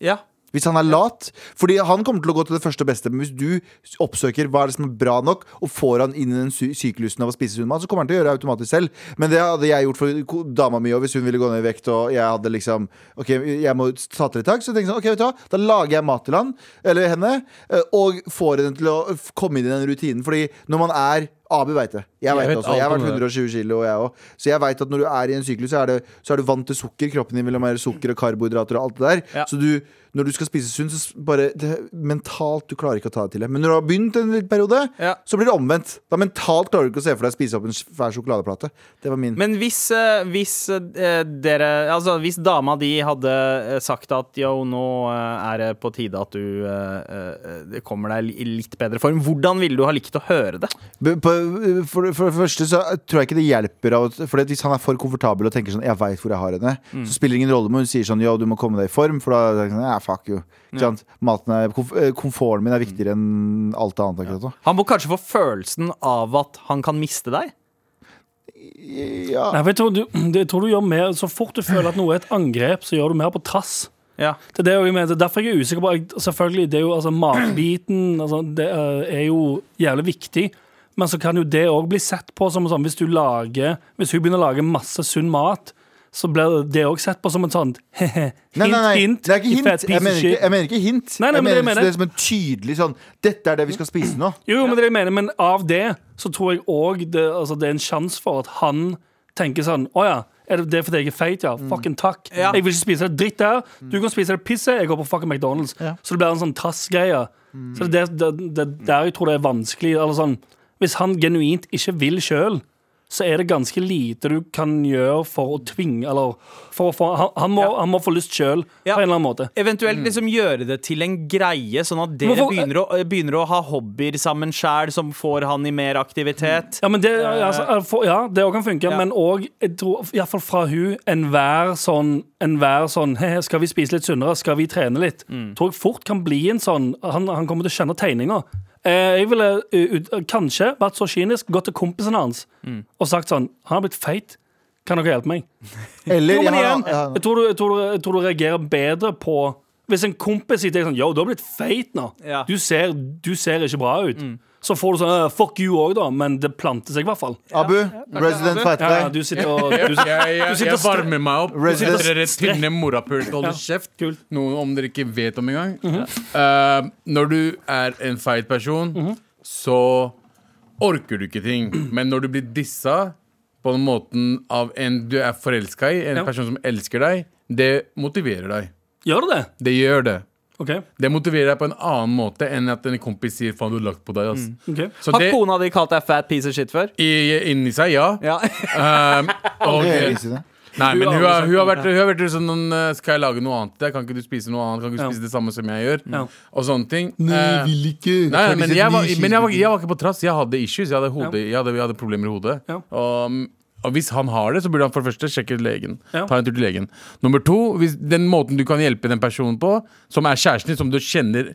S3: Ja.
S5: Hvis han er lat. Fordi han kommer til å gå til det første og beste. Men hvis du oppsøker hva er det som er bra nok, og får han inn i den sy syklusen av å spise sunn mat, så kommer han til å gjøre det automatisk selv. Men det hadde jeg gjort for dama mi, og hvis hun ville gå ned i vekt, og jeg hadde liksom Ok, jeg må ta til et tak, så jeg sånn, ok, vet du hva, da lager jeg mat til han, eller henne, eh, og får henne til å komme inn i den rutinen. Fordi når man er Abu veit det. Jeg vet
S4: vet
S5: også. Jeg har vært 120 kilo, jeg òg. Så jeg veit at når du er i en syklus, så er, det, så er du vant til sukker. Kroppen din vil ha mer sukker og karbohydrater og alt det der.
S3: Ja.
S5: Så du, når du skal spise sunt, så bare det, mentalt du klarer ikke å ta det til det. Men når du har begynt en liten periode,
S3: Ja.
S5: så blir det omvendt. Da mentalt klarer du ikke å se for deg å spise opp en svær sjokoladeplate. Det var min.
S3: Men hvis, eh, hvis eh, dere Altså, hvis dama di hadde eh, sagt at yo, nå er det på tide at du kommer deg i litt bedre form, hvordan ville du ha likt å høre det?
S5: På, for, for det første så tror jeg ikke det hjelper av For hvis han er for komfortabel og tenker sånn Jeg veit hvor jeg har henne, så spiller det ingen rolle om hun sier sånn Ja, du må komme deg i form, for da er det sånn, ja, fuck you. Ikke sant? Maten er, eh, komforten min er viktigere enn alt annet akkurat nå.
S3: Han må kanskje få følelsen av at han kan miste deg?
S5: Ja.
S2: Nei, for jeg, tror du, jeg tror du gjør mer Så fort du føler at noe er et angrep, så gjør du mer på trass.
S3: Ja.
S2: Det er det jeg mener. Derfor er jeg er usikker på Selvfølgelig, det er jo altså, matbiten altså, Det eh, er jo jævlig viktig. Men så kan jo det òg bli sett på som sånn hvis du lager Hvis hun begynner å lage masse sunn mat, så blir det òg sett på som en sånn hint,
S5: Nei, nei, nei,
S2: hint.
S5: det er ikke hint. Jeg mener ikke, jeg mener ikke hint.
S2: Nei, nei,
S5: jeg
S2: men det
S5: mener det som en tydelig sånn Dette er det vi skal spise nå.
S2: Jo, jo, men det er jeg mener Men av det så tror jeg òg det, altså, det er en sjanse for at han tenker sånn Å ja. Er det det fordi jeg er feit, ja? Fucking takk.
S3: Ja.
S2: Jeg vil ikke spise det dritt der. Du kan spise det pisset. Jeg går på fucking McDonald's. Så det blir en sånn tassgreie. Så det er der jeg tror det er vanskelig. Eller sånn, hvis han genuint ikke vil sjøl, så er det ganske lite du kan gjøre for å tvinge Eller for for, Han, han, må, han må få lyst sjøl,
S3: Ja.
S2: på en eller annen måte.
S3: Eventuelt liksom gjøre det til en greie, sånn at dere
S2: for,
S3: begynner å, begynner å ha hobbyer sammen sjæl, som får han i mer aktivitet.
S2: Ja, men det, altså, ja, det også kan funke,
S3: Ja.
S2: men òg Iallfall fra hun enhver sånn, enhver sånn «He, Skal vi spise litt sunnere? Skal vi trene litt? Tror jeg fort kan bli en sånn Han, han kommer til å skjønne tegninga. Eh, jeg ville uh, kanskje vært så kynisk, gått til kompisen hans og sagt sånn Han har blitt feit. Kan dere hjelpe meg?
S5: Eller
S2: Jo, men igjen,
S5: jeg
S2: jeg tror, du, jeg, tror du, jeg tror du reagerer bedre på Hvis en kompis sier til deg sånn Yo, du har blitt feit nå.
S3: Ja.
S2: Du, ser, du ser ikke bra ut. Så får du sånn «Øh, Fuck you òg, da. Men det planter seg i hvert fall.
S5: Abu, resident Fighter
S2: Ja, ja, du sitter og du,
S4: Jeg, jeg, jeg,
S2: sitter
S4: jeg varmer meg opp.
S5: Resident-
S4: Dere tynne morapult holder kjeft.
S2: kult.
S4: Noe om dere ikke vet om engang. Eh, når du er en feit person, så orker du ikke ting. Men når du blir dissa på den måten av en du er forelska i, en
S2: Ja.
S4: person som elsker deg, det motiverer deg.
S2: Gjør det?
S4: Det gjør det.
S2: Okay.
S4: Det motiverer deg på en annen måte enn at en kompis sier 'faen, du har lagt på deg'. Ass.
S2: ok
S4: Så
S3: Har
S4: det,
S3: kona di kalt deg fat piece of shit før?
S4: i, inni seg, ja.
S3: Ja.
S4: Um, og,
S5: easy, det.
S4: Nei, men hun har, hun har vært, hun har vært sånn eh, Skal jeg lage noe annet? til deg? Kan ikke du spise noe annet? Kan ikke du
S2: Ja.
S4: spise det samme som jeg gjør?
S2: Ja.
S4: Og sånne ting.
S5: Nei,
S4: jeg
S5: vil ikke.
S4: Nei, men jeg var, men jeg var, jeg var ikke på trass. Jeg hadde issues. Jeg hadde, hode, jeg hadde, jeg hadde problemer i hodet.
S2: Ja.
S4: Og, og hvis han har det, så burde han for det første sjekke ut legen.
S2: Ja.
S4: Ta en tur til legen. Nummer to, hvis den måten du kan hjelpe den personen på, som er kjæresten din, som du kjenner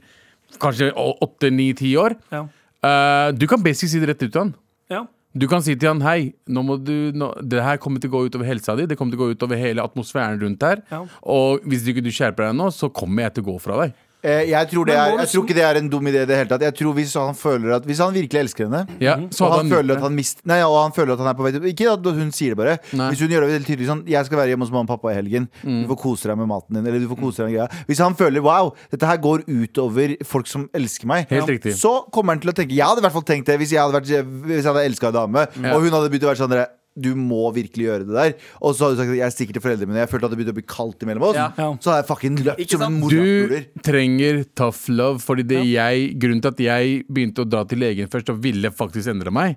S4: kanskje åtte, ni, ti år
S2: Ja.
S4: uh, Du kan basic si det rett ut til han.
S2: ja.
S4: Du kan si til han hei, nå må du, nå, det her kommer til å gå utover helsa di. Det kommer til å gå utover hele atmosfæren rundt her. Og hvis du ikke skjerper deg nå, så kommer jeg til å gå fra deg.
S5: Eh, jeg, tror det er, jeg tror ikke det er en dum idé i det hele tatt. Jeg tror Hvis han føler at Hvis han virkelig elsker henne,
S4: Ja, så
S5: og han,
S4: han
S5: føler at han mist, nei, og han føler at han er på vei til Ikke at hun sier det bare.
S4: Nei.
S5: Hvis hun gjør det veldig tydelig sånn Jeg skal være hjemme hos mamma og pappa i helgen.
S4: Mm.
S5: Du får kose deg med maten din. Eller du får kose deg med greia Hvis han føler wow, dette her går utover folk som elsker meg,
S4: Helt riktig.
S5: så kommer han til å tenke Jeg hadde i hvert fall tenkt det hvis jeg hadde, vært, hvis jeg hadde elska en dame, og hun hadde begynt å være sånn du må virkelig gjøre det der. Og så har du sagt at jeg stikker til foreldrene mine. Jeg følte at det begynte å bli kaldt imellom oss.
S3: Ja.
S2: Ja.
S5: Så har jeg fucking løpt som en?
S4: Du trenger tough love. Fordi det jeg, grunnen til at jeg begynte å dra til legen først og ville faktisk endre meg,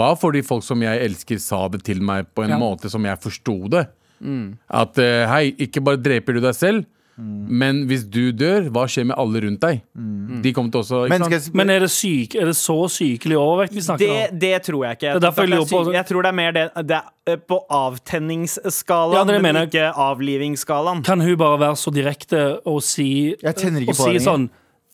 S4: var fordi folk som jeg elsker, sa det til meg på en
S2: Ja.
S4: måte som jeg forsto det. At eh, hei, ikke bare dreper du deg selv, men hvis du dør, hva skjer med alle rundt deg? De kommer til også ikke
S5: Men
S4: sant?
S2: Men er det, syk, er det så sykelig overvekt vi snakker
S3: Det,
S2: om?
S3: det tror jeg ikke. Jeg,
S2: Det jeg
S3: syk- jeg tror det er mer det, det er på avtenningsskalaen,
S2: Ja,
S3: men ikke avlivingsskalaen.
S2: Kan hun bare være så direkte og si
S5: Jeg ikke
S2: og
S5: på
S2: si sånn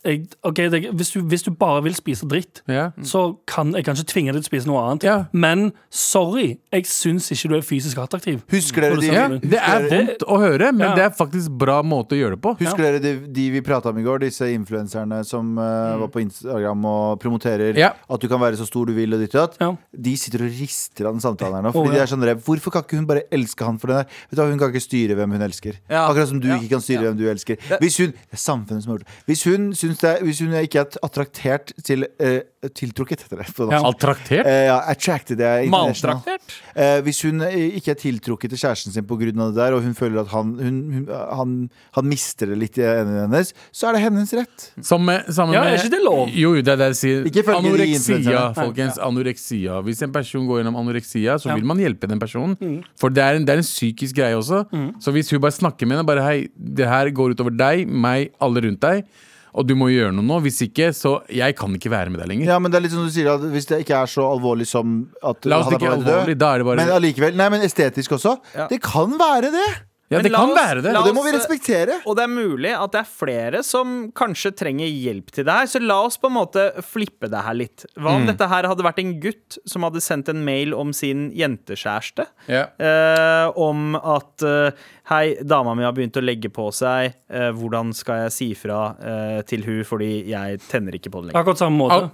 S2: jeg, ok, det, hvis, du, hvis du bare vil spise dritt,
S4: Ja.
S2: så kan jeg kanskje tvinge deg til å spise noe annet.
S4: Ja.
S2: Men sorry, jeg syns ikke du er fysisk attraktiv.
S5: Husker dere de,
S4: Ja, det er vondt å høre, men
S2: Ja.
S4: det er faktisk bra måte å gjøre det på.
S5: Husker dere de, de vi prata om i går, disse influenserne som uh, var på Instagram og promoterer
S4: Ja.
S5: at du kan være så stor du vil og ditt og datt?
S2: Ja.
S5: De sitter og rister av den samtalen her nå. Fordi
S2: Å,
S5: de er sånn der, Hvorfor kan ikke hun bare elske han for det der? Vet du Hun kan ikke styre hvem hun elsker.
S3: Ja.
S5: Akkurat som du
S3: Ja.
S5: ikke kan styre hvem du elsker. Hvis hun det er samfunnet som har gjort det. Hvis hun, syns det, hvis hun ikke er attraktert til uh, Tiltrukket, heter det.
S2: Ja.
S4: Attraktert?
S5: Uh, ja, attracted er.
S3: Maltraktert?
S5: Uh, hvis hun eh, ikke er tiltrukket til kjæresten sin pga. det der, og hun føler at han, hun, hun, han, han mister det litt i øynene hennes, så er det hennes rett.
S4: Samme, samme
S2: Ja,
S4: med,
S2: er ikke det lov?
S4: Jo, jo, det er det jeg sier.
S5: Ikke
S4: Anoreksia, folkens. Anoreksia. Hvis en person går gjennom anoreksia, så
S2: Ja.
S4: vil man hjelpe den personen. For det er, en, det er en psykisk greie også. Så hvis hun bare snakker med henne bare Hei, det her går utover deg, meg, alle rundt deg. Og du må gjøre noe nå. Hvis ikke, så Jeg kan ikke være med deg lenger.
S5: Ja, men det er litt som du sier at Hvis det ikke er så alvorlig som at
S4: La oss ikke alvorlig, da er det bare
S5: Men allikevel, nei, men estetisk også.
S3: Ja.
S5: Det kan være det!
S4: Ja,
S3: Men
S4: det kan
S3: oss-
S4: være det.
S5: Og det må vi respektere.
S3: Og det er mulig at det er flere som kanskje trenger hjelp til det her, så la oss på en måte flippe det her litt. Hva om dette her hadde vært en gutt som hadde sendt en mail om sin jentekjæreste?
S4: Yeah.
S3: Eh, om at eh, Hei, dama mi har begynt å legge på seg. Eh, hvordan skal jeg si fra eh, til hun fordi jeg tenner ikke på det lenger?
S2: Akkurat samme måte.
S4: Al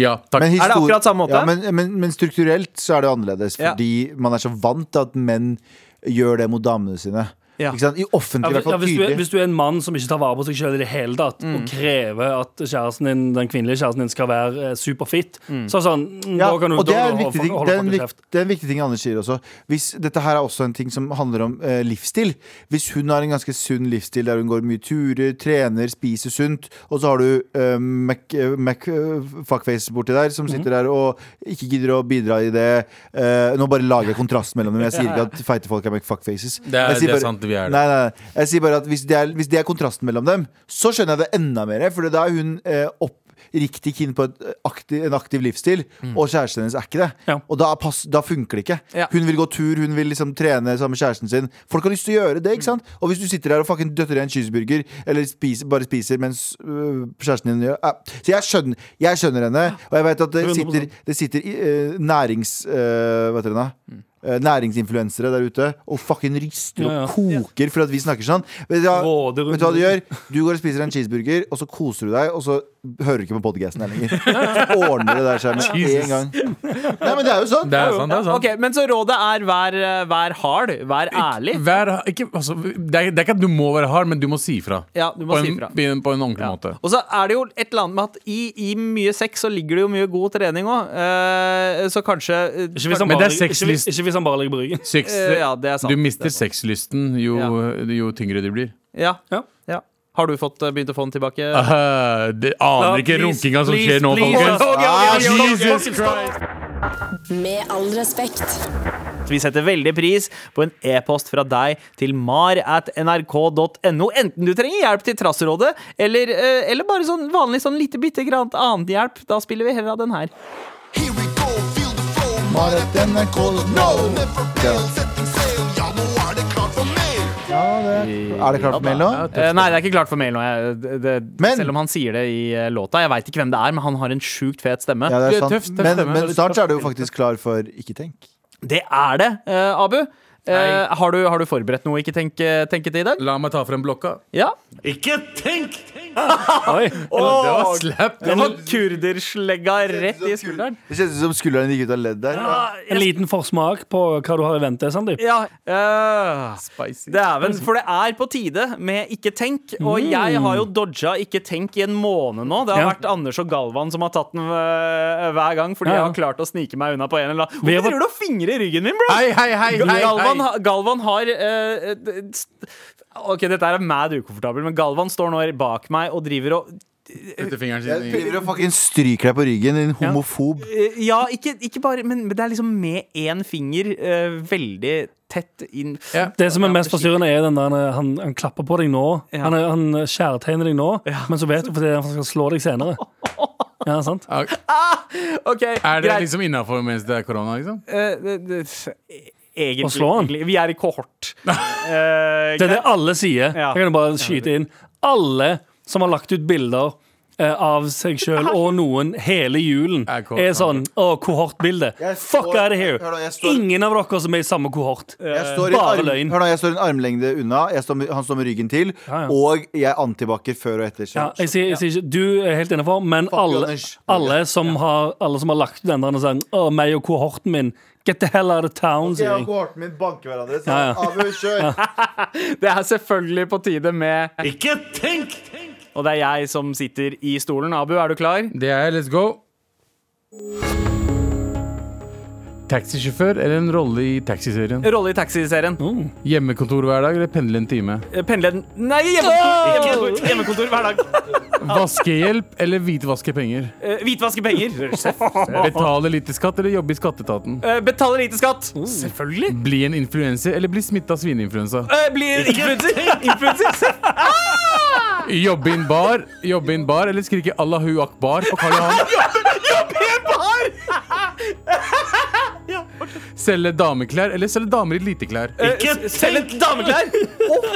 S4: Ja, takk.
S5: Men
S3: Er det akkurat samme måte?
S5: Ja, men, men, men strukturelt så er det annerledes,
S3: Ja.
S5: fordi man er så vant til at menn gjør det mot damene sine.
S3: Ja.
S5: Ikke sant? I offentlig, i
S2: Ja,
S5: hvert fall
S2: hvis, du er, hvis du er en mann som ikke tar vare på seg selv i det hele tatt,
S3: Mm.
S2: og krever at kjæresten din, den kvinnelige kjæresten din skal være eh, superfit,
S3: Mm.
S2: så sånn mm,
S5: Ja,
S2: Da kan du
S5: og det er en viktig ting,
S2: holde
S5: det er en,
S2: kjeft.
S5: det er en viktig ting Anders sier også. Hvis, dette her er også en ting som handler om eh, livsstil. Hvis hun har en ganske sunn livsstil der hun går mye turer, trener, spiser sunt, og så har du Mac, eh, Mac eh, fuckface borti der som
S2: sitter
S5: sitter der og ikke gidder å bidra i det eh, Nå bare lager jeg kontrast mellom dem. Jeg sier ikke at feite folk er Mac fuckfaces.
S4: Det er-
S5: Jeg sier
S4: det er
S5: bare-
S4: sant, vi er det.
S5: Nei, nei. Jeg sier bare at hvis det, er, hvis det er kontrasten mellom dem, så skjønner jeg det enda mer. For da er hun eh, oppriktig keen på eh, aktiv, en aktiv livsstil, og kjæresten hennes er ikke det.
S2: Ja.
S5: Og da, pass, da funker det ikke.
S3: Ja.
S5: Hun vil gå tur, hun vil liksom trene sammen med kjæresten sin. Folk har lyst til å gjøre det, ikke sant? Og hvis du sitter der og fucking døtter i en cheeseburger, eller spiser, bare spiser mens øh, kjæresten din gjør ja. Så jeg skjønner, jeg skjønner henne, og jeg vet at det sitter, det sitter i, øh, nærings... øh, hva heter det da? Eh, Næringsinfluensere der ute og fucking rister
S2: Ja, ja.
S5: og koker for at vi snakker sånn. Vet du, hva, vet du hva du gjør? Du går og spiser en cheeseburger, og så koser du deg, og så hører du ikke på podcasten her lenger. Så ordner det der seg med en gang. Nei, men det er jo sånn.
S4: Det er sant, det er sant.
S3: Ok, Men så rådet er vær, eh, vær hard, vær ærlig.
S4: Vær, ikke, altså, det, er, det er ikke at du må være hard, men du må si fra.
S3: Ja, du må
S4: på,
S3: si
S4: på en- på en ordentlig måte.
S3: Og så er det jo et eller annet med at i, i mye sex så ligger det jo mye god trening òg. så kanskje kanskje
S2: Ikke
S4: Men det er
S2: ikke,
S4: sexlyst.
S2: ikke hvis han bare ligger på ryggen.
S4: Sex,
S3: Eh, ja, det er sant.
S4: du mister
S3: Det er sant.
S4: sexlysten jo, jo tyngre du blir.
S3: Ja.
S2: Ja.
S3: ja. Har du fått, eh, begynt å få den tilbake?
S4: Uh, det aner ikke
S2: please,
S4: runkinga som
S2: please,
S4: skjer nå,
S2: please,
S4: folkens.
S5: Ah,
S4: Jesus Christ.
S1: Med all respekt.
S3: Vi setter veldig pris på en e-post fra deg til mar at nrk.no. Enten du trenger hjelp til Trasserådet, eller, eh, eller bare sånn vanlig sånn lite bitte grann annet hjelp. Da spiller vi heller av den her.
S5: NRK.
S8: Ja, nå er det klart for mer.
S5: Er det klart for mail nå?
S3: Eh, nei, det er ikke klart for mail nå. Jeg, det,
S5: Men-
S3: selv om han sier det i eh, låta. Jeg veit ikke hvem det er, men han har en sjukt fet stemme.
S5: Ja, det er
S4: er
S5: sant.
S4: tøft, tøft
S5: men,
S4: stemme.
S5: men snart er du jo faktisk klar for Ikke tenk.
S3: Det er det, eh, Abu. Eh, har, du, har du forberedt noe ikke tenke, tenke til i dag?
S4: La meg ta frem blokka.
S3: Ja.
S2: Oi.
S4: Det var slap.
S3: Det var kurderslegga rett i skulderen.
S5: Det kjennes ut som skulderen gikk ut av ledd der.
S2: En liten forsmak på hva du har i vente, Sandeep.
S3: Ja, Det
S4: Spicy.
S3: Dæven, for det er på tide med Ikke tenk. Og jeg har jo dodga Ikke tenk i en måned nå. Det har
S2: Ja.
S3: vært Anders og Galvan som har tatt den øh, hver gang, fordi
S2: Ja, ja.
S3: jeg har klart å snike meg unna på en eller annen Hvorfor driver du og fingrer i ryggen min, bro?
S4: Hei, hei, hei, hei, hei.
S3: Ha- Galvan har eh, Ok, dette er mad ukomfortabelt, men Galvan står nå bak meg og driver og
S4: Putter fingeren
S5: Jeg
S4: sin i
S5: prøver å fucking stryker deg på ryggen, din homofob.
S3: Eh, Ja, ikke, ikke bare Men det er liksom med én finger eh, veldig tett inn
S4: Ja.
S2: Det som er mest forstyrrende, er den der han, han klapper på deg nå.
S3: Ja.
S2: Han, er- han skjærtegner deg nå, men så vet du fordi han skal slå deg senere. Ja, sant?
S4: Ja,
S3: OK,
S4: Er det
S3: greit.
S4: liksom innafor mens det er korona, liksom?
S3: Eh, det, det, egentlig,
S2: Å slå han?
S3: egentlig. Vi er i kohort. uh,
S2: Det er det alle sier.
S3: Ja.
S2: Jeg kan bare skyte inn. Alle som har lagt ut bilder eh, av seg sjøl og noen hele julen,
S4: Er kohort.
S2: er sånn Å, kohortbilde. Fuck out of here.
S5: Da, står-
S2: Ingen av dere som er i samme kohort.
S5: Jeg
S2: bare
S5: arm,
S2: løgn.
S5: hør nå, jeg står en armlengde unna. Jeg står med, han står med ryggen til.
S2: Ja, ja.
S5: Og jeg antibacker før og etter.
S2: Ja, jeg sier, jeg sier ikke Du er helt innafor, men alle, alle, som har, alle som har lagt ut den der og sånn Å, meg og kohorten min. Get the hell out of town, sier
S5: Jeg og kohorten min banker hverandre. Så
S2: Ja, ja.
S5: Abu, kjør.
S3: Det er selvfølgelig på tide med Ikke tenk! Og det er jeg som sitter i stolen. Abu, er du klar?
S4: Det er let's go. Taxisjåfør eller en rolle i taxiserien?
S3: Rolle i taxiserien.
S4: Hjemmekontor hver dag eller pendle en time?
S3: Eh, Pendle en Nei, hjemmekontor, hjemmekontor, hjemmekontor hver dag.
S4: Vaskehjelp eller hvitvaske penger?
S3: Uh, Hvitvaske penger.
S4: Betale lite skatt eller jobbe i skatteetaten?
S3: Uh, Betale lite skatt. Selvfølgelig.
S4: Bli en influenser eller bli smitta av svineinfluensa?
S3: Uh, Bli influenser. Influenser.
S4: Jobbe i en bar, jobbe i en bar eller skrike Allahu akbar på Karl Johan? Selge dameklær eller selge damer i lite klær?
S3: Ikke selge dameklær.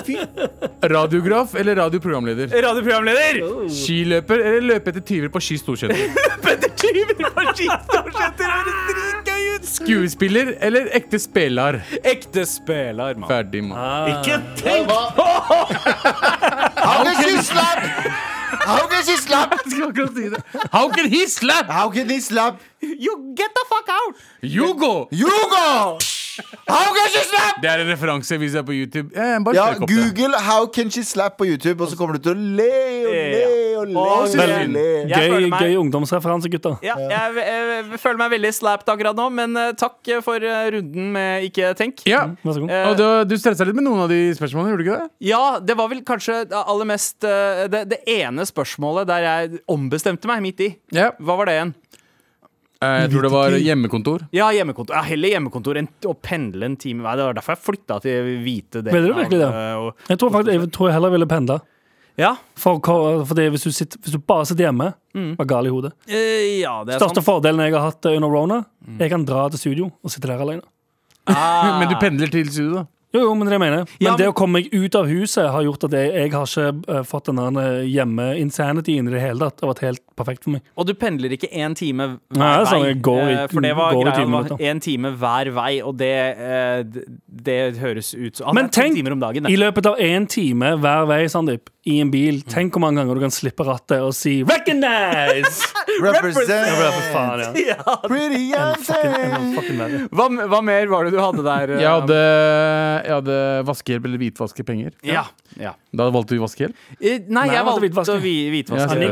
S4: Radiograf eller radioprogramleder?
S3: Radioprogramleder.
S4: Skiløper eller løpe etter tyver på Ski Storsenter?
S3: etter Tyver på skistorsenter høres dritgøy ut.
S4: Skuespiller eller ekte spelar?
S3: Ekte spelar, mann.
S4: Ferdig, mann.
S3: Ikke tenk!
S5: på Han er slap? How can she slap?
S4: How can he slap?
S5: How can he slap?
S3: You get the fuck out!
S4: You go!
S5: You go! How can she slap?
S4: Det er en referanse hvis er på YouTube. Eh, bare
S5: Ja,
S4: søk opp det.
S5: Google 'How can she slap' på YouTube, og så kommer du til å le og le og le. Og le.
S3: Jeg
S2: Gøy,
S3: føler meg-
S2: gøy ungdomsreferanse, gutter.
S3: Ja, jeg, jeg, jeg føler meg veldig slapped akkurat nå, men eh, takk for eh, runden med Ikke tenk.
S4: Ja.
S2: Vær så god.
S3: Eh,
S4: Og du, du stressa litt med noen av de spørsmålene, gjorde du ikke det?
S3: Ja, det var vel kanskje aller mest eh, det, det ene spørsmålet der jeg ombestemte meg midt i.
S4: Ja.
S3: Hva var det igjen?
S4: Eh, Jeg tror det var hjemmekontor.
S3: Ja, hjemmekontor. Ja, heller hjemmekontor enn å pendle en time hver. Det var derfor jeg flytta til hvite delen.
S2: Ville du virkelig det?
S3: av, eh, og-
S2: Jeg tror faktisk jeg, tror jeg heller ville pendle.
S3: Ja,
S2: For, for hvis du, sitter, hvis du bare sitter hjemme, var gal i hodet.
S3: eh, ja, det er
S2: Største
S3: sant.
S2: fordelen jeg har hatt eh, under Rona, jeg kan dra til studio og sitte der alene.
S3: Ah.
S4: Men du pendler til studio, da.
S2: Jo, jo, men det mener jeg. Men
S3: Ja,
S2: det å komme meg ut av huset har gjort at jeg, jeg har ikke eh, fått den der hjemme-insanityen i det hele tatt. Det har vært helt perfekt for meg.
S3: Og du pendler ikke én time hver
S2: Nei, det sånn,
S3: vei.
S2: går i-
S3: eh, For det var greia, var én time hver vei, og det, eh, det høres ut som
S2: Men tenk,
S3: timer om dagen.
S2: i løpet av én time hver vei, Sandeep, i en bil, tenk hvor mange ganger du kan slippe rattet og si 'recognize'!
S5: Represent
S2: Ja, for faen, ja.
S5: Pretty young thing.
S3: Hva, hva mer var det du hadde der? eh,
S4: Jeg hadde, jeg hadde vaskehjelp eller hvitvaske penger.
S3: Ja. ja.
S4: Da valgte du vaskehjelp.
S3: Eh, Nei,
S2: Nei,
S3: jeg
S2: valgte hvitvaske.
S3: hvitvaske.
S4: Ja,
S2: det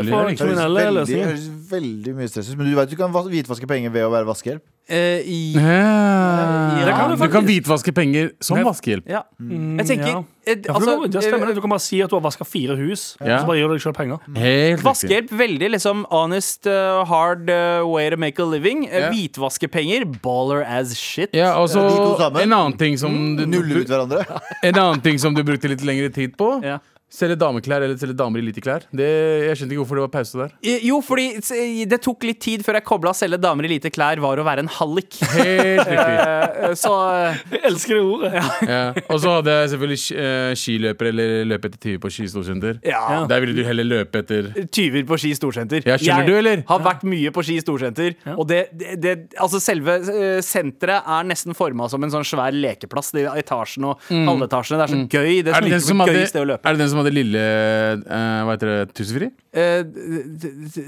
S4: Høres
S5: veldig, veldig mye stress ut. Men du vet du kan hvitvaske penger ved å være vaskehjelp.
S3: Eh, i-
S4: Ja.
S3: Det kan
S4: du,
S3: du
S4: kan
S2: faktisk.
S4: hvitvaske penger som vaskehjelp.
S3: ja.
S2: Mm,
S3: Jeg tenker
S2: ja.
S3: eh,
S2: Ja, for
S3: altså,
S2: du, det stemmer, det. du kan bare si at du har vaska fire hus,
S4: Ja.
S2: så bare gir du deg sjøl penger.
S4: Helt riktig.
S3: Vaskehjelp, veldig liksom honest, uh, hard uh, way to make a living. Uh,
S4: Ja.
S3: Hvitvaske-penger, baller as shit.
S4: Ja, og så
S5: Ja, de to sammen.
S4: en annen ting som du,
S5: Nuller ut hverandre.
S4: En annen ting som du brukte litt lengre tid på.
S3: Ja.
S4: Selge dameklær eller selge damer i lite klær. Det, jeg skjønte ikke hvorfor det var pause der.
S3: Jo, fordi det tok litt tid før jeg kobla selge damer i lite klær var å være en hallik.
S4: Helt riktig.
S3: Eh, Så eh,
S2: Jeg elsker det ordet.
S4: Ja. Og så hadde jeg selvfølgelig eh, skiløper eller løpe etter tyver på Ski storsenter.
S3: ja.
S4: Der ville du heller løpe etter
S3: Tyver på Ski storsenter.
S4: Ja, skjønner
S3: jeg
S4: du, eller?
S3: har vært mye på Ski storsenter. Og det, det, det, altså selve senteret er nesten forma som en sånn svær lekeplass. De etasjen og halvetasjene. Det er så gøy. Det
S4: er det, den som
S3: gøy
S4: hadde,
S3: gøy sted å løpe.
S4: er det den som hadde lille eh, Hva heter det? Tussefri?
S3: Eh,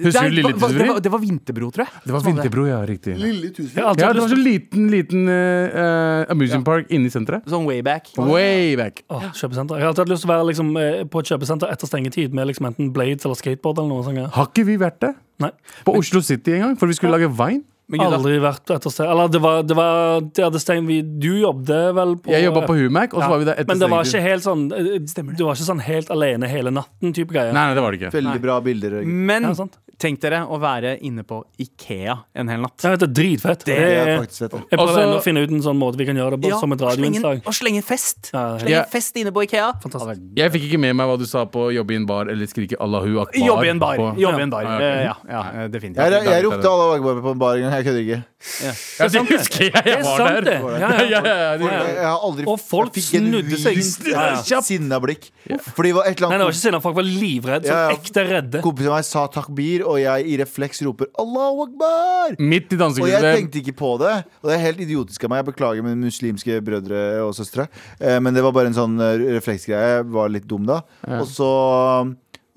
S4: Husker du Lille
S3: hva- Det, var- det var Vinterbro, tror jeg.
S4: Det var Vinterbro, ja. Riktig.
S5: Lille.
S2: Jeg har alltid
S4: Ja,
S2: hatt
S4: det var
S2: lyst
S4: så liten, liten eh, eh, amusement park inni senteret.
S3: Sånn way back.
S4: Way back.
S2: Åh, kjøpesenter. Jeg har alltid hatt lyst til å være liksom, eh, på et kjøpesenter etter stengetid med liksom, enten blades eller skateboard. eller noe sånt.
S4: Har ikke vi vært det?
S2: Nei,
S4: På Oslo City en gang, for vi skulle lage Vine.
S2: Aldri vært etter sted. Eller det var, det var det hadde stengt vi, Du jobbet vel på
S4: Jeg jobba på Humac, og så
S2: Ja,
S4: var vi der etter
S2: Men det var ikke helt sånn eh, Du var ikke sånn helt alene hele natten-type greie.
S4: Nei, nei, det var det ikke.
S5: Veldig bra bilder.
S3: Men
S2: Ja,
S3: tenk dere å være inne på Ikea en hel natt.
S2: Jeg vet, det er dritfett.
S5: Det
S2: Det
S5: er faktisk fett.
S2: jeg prøver
S4: Også-
S2: å finne ut en sånn måte vi kan gjøre det på, som et radioinnslag.
S3: og slenge fest.
S2: Ja,
S3: Slenge
S4: Ja.
S3: fest inne på Ikea.
S2: Fantastisk.
S4: Jeg fikk ikke med meg hva du sa på jobbe i en bar eller skrike Allahu akbar.
S3: Jobbe i en bar.
S4: på-
S3: Jobbe i en bar.
S4: Ja.
S3: Eh, Ja, ja, eh, definitivt.
S5: Jeg, jeg ropte Allahu Akbar på en bar en gang. Jeg kødder ikke.
S4: Ja, det husker jeg.
S2: Det
S4: Jeg var
S2: sant,
S4: der.
S2: det. Ja,
S4: Ja,
S2: ja.
S4: det-
S5: Jeg, jeg har aldri
S2: Og folk
S5: jeg fikk
S2: snudde seg.
S5: vilt
S2: Ja, ja.
S5: sinna blikk. Fordi det var et eller
S2: Nei, det var
S5: annet
S2: ikke sinna. Folk var livredde.
S5: Ja, ja.
S2: ekte redde.
S5: Kompisen min sa takbir, og jeg i refleks roper Allahu Akbar!
S4: Midt i
S5: Og jeg
S4: dansegulvet.
S5: tenkte ikke på det. Og det er helt idiotisk av meg. Jeg beklager mine muslimske brødre og søstre. Eh, Men det var bare en sånn eh, refleksgreie. Jeg var litt dum da. Og så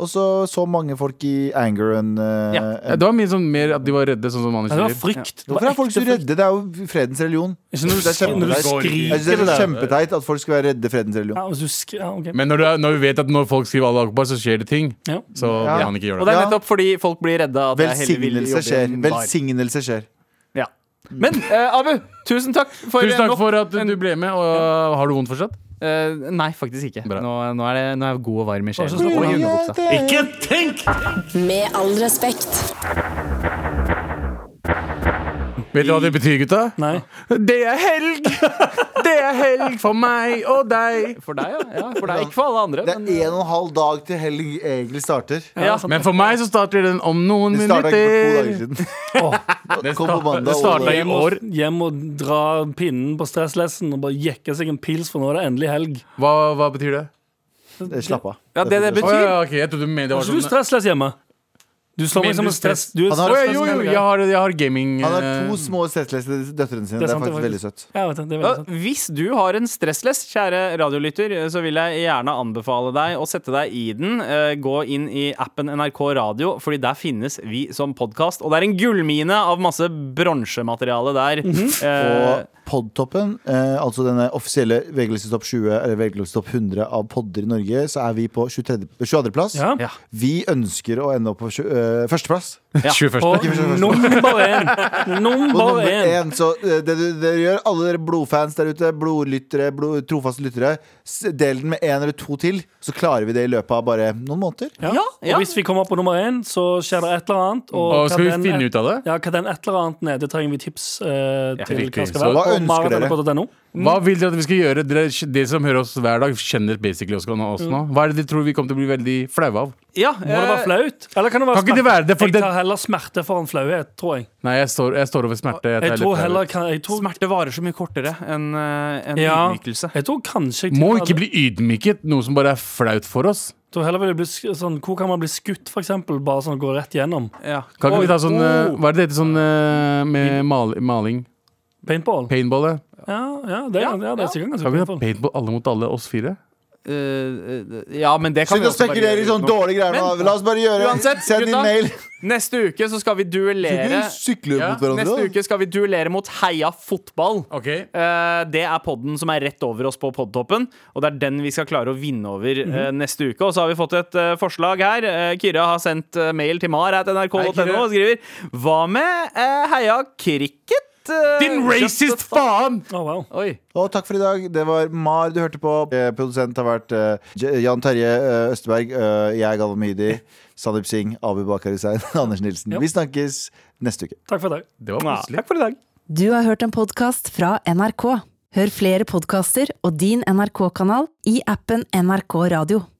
S5: og så så mange folk i anger and, uh,
S3: Ja.
S4: Ja, Det var mye sånn mer at de var redde, sånn som Manu
S2: Ja, det var frykt. Det
S5: Hvorfor er folk så redde? Det er jo fredens religion. Kjempeteit. Jeg synes det er
S2: det der.
S5: kjempeteit at folk skal være redde fredens religion.
S2: Ja, skri- ja, okay.
S4: Men når, du er, når vi vet at når folk skriver Allah akbar, så skjer det ting.
S2: Ja.
S4: Så
S5: Ja.
S4: vil han ikke gjøre det.
S3: Og
S4: det.
S3: er nettopp fordi folk blir redde at
S5: Velsignelse skjer. Velsignelse skjer.
S3: Ja. Men uh, Abu, tusen takk for
S4: Tusen takk for at du ble med. Og har du vondt fortsatt?
S3: Eh, Nei, faktisk ikke. Nå, nå, er det, nå er jeg god og varm i sjelen.
S2: Ikke tenk
S3: Og i.
S1: Med all respekt.
S4: Vet du hva det betyr, gutta?
S2: Nei.
S4: Det er helg! Det er helg for meg og deg.
S3: For deg, ja. ja. For deg, ikke for alle andre.
S5: Det er en og en halv dag til helg egentlig starter.
S3: ja.
S4: Men for meg så starter den om noen
S5: Det starta ikke for to dager siden.
S2: Oh.
S5: Det kom på mandag.
S4: det starta i år.
S2: hjem og dra pinnen på stresslessen og bare jekke seg en pils, for nå er det endelig helg.
S4: Hva, hva betyr det?
S5: Slapp av.
S3: Ja, det det
S4: betyr.
S3: betyr
S4: ja, okay. Jeg trodde du mente det
S2: var
S4: var
S2: ikke du
S4: sånn
S2: stressless hjemme? Du slår meg som en stress. Du er
S5: Han har-
S4: Å, ja, Jo, jo, jeg har, jeg har gaming
S5: Han har
S4: eh,
S5: to små stressleste døtrene sine.
S2: Det er
S5: Det er
S2: sant, det
S5: faktisk veldig søtt.
S2: Ja, vet du, det er
S3: Ja,
S2: veldig sant.
S3: hvis du har en stressless, kjære radiolytter, så vil jeg gjerne anbefale deg å sette deg i den. Eh, Gå inn i appen NRK Radio, Fordi der finnes vi som podkast. Og det er en gullmine av masse bronsemateriale der. Eh,
S5: Og Podtoppen, eh, altså denne offisielle VG-listetopp 20 eller VG-listetopp 100 av podder i Norge, så er vi på 23. 22.-plass.
S2: Ja.
S3: Ja.
S5: Vi ønsker å ende opp på tjue- eh, førsteplass.
S4: 21.
S2: På nummer én. Nummer én.
S5: så eh, det du- gjør, alle dere blodfans der ute, blodlyttere, blod, trofaste lyttere, del den med én eller to til, så klarer vi det i løpet av bare noen måneder.
S2: Ja.
S3: Ja, ja.
S2: Og hvis vi kommer på nummer én, så skjer det et eller annet. Og,
S4: Og skal vi finne ut av det?
S2: Ja, hva den et eller annet nede trenger vi tips eh, til hva skal være.
S5: hva ønsker dere?
S2: maratnrk.no.
S4: Hva vil dere at vi skal gjøre? Dere, dere som hører oss hver dag, kjenner basically oss, oss nå. Hva er det dere tror vi kommer til å bli veldig flaue av?
S3: ja,
S2: Må det være
S3: eh,
S2: flaut? Eller kan det være
S4: Kan ikke det være det, for
S2: jeg tar heller smerte foran flauhet, tror jeg.
S4: Nei, jeg står, jeg står over smerte. Jeg, tar
S2: Jeg tror heller kan, jeg tror,
S3: Smerte varer så mye kortere enn eh, en
S2: ja,
S3: ydmykelse.
S2: jeg tror kanskje jeg
S4: Må ikke bli ydmyket, noe som bare er flaut for oss.
S2: Jeg tror heller vil jeg bli sk- sånn, Hvor kan man bli skutt, for eksempel? Bare sånn gå rett gjennom.
S3: Ja.
S4: Kan ikke vi ta sånn eh. Hva er det det heter sånn med mal maling?
S2: Paintball.
S4: Paintball? ja.
S2: Ja, ja, det,
S3: Ja,
S2: ja, det er sikkert ganske
S4: Kan vi ha
S2: paintball.
S4: paintball alle mot alle, oss fire?
S3: Eh, eh, ja, men det kan
S5: Slutt
S3: vi
S5: å
S3: også bare
S5: spekulere i
S3: gjøre
S5: sånne dårlige greier nå.
S3: Men-
S5: La oss bare gjøre
S3: Uansett,
S5: Send inn
S3: gutta.
S5: mail.
S3: Neste uke så skal vi duellere
S5: ikke sykle
S4: Ja,
S5: mot hverandre?
S3: Neste
S5: da?
S3: uke skal vi duellere mot Heia fotball.
S4: Ok
S3: Eh, det er podden som er rett over oss på podtoppen. Og det er den vi skal klare å vinne over eh, neste uke. Og så har vi fått et eh, forslag her. Eh, Kyrre har sendt eh, mail til mar.nrk.no
S4: Hei, Kyrre.
S3: og skriver Hva med eh, Heia cricket? Eh,
S4: Din racist faen!
S2: Oh, wow.
S3: Oi.
S5: Og takk for i dag. Det var Mar du hørte på. Eh, Produsent har vært eh, Jan Terje eh, Østberg. eh, jeg er Galvan Mehidi. Sandeep Singh, Abu Bakar Hussein, Anders Nilsen.
S2: Ja.
S5: Vi snakkes neste uke.
S2: Takk for i dag.
S4: Det var
S3: Ja,
S4: koselig.
S3: takk for i dag.
S9: Du har hørt en podkast fra NRK. Hør flere podkaster og din NRK-kanal i appen NRK Radio.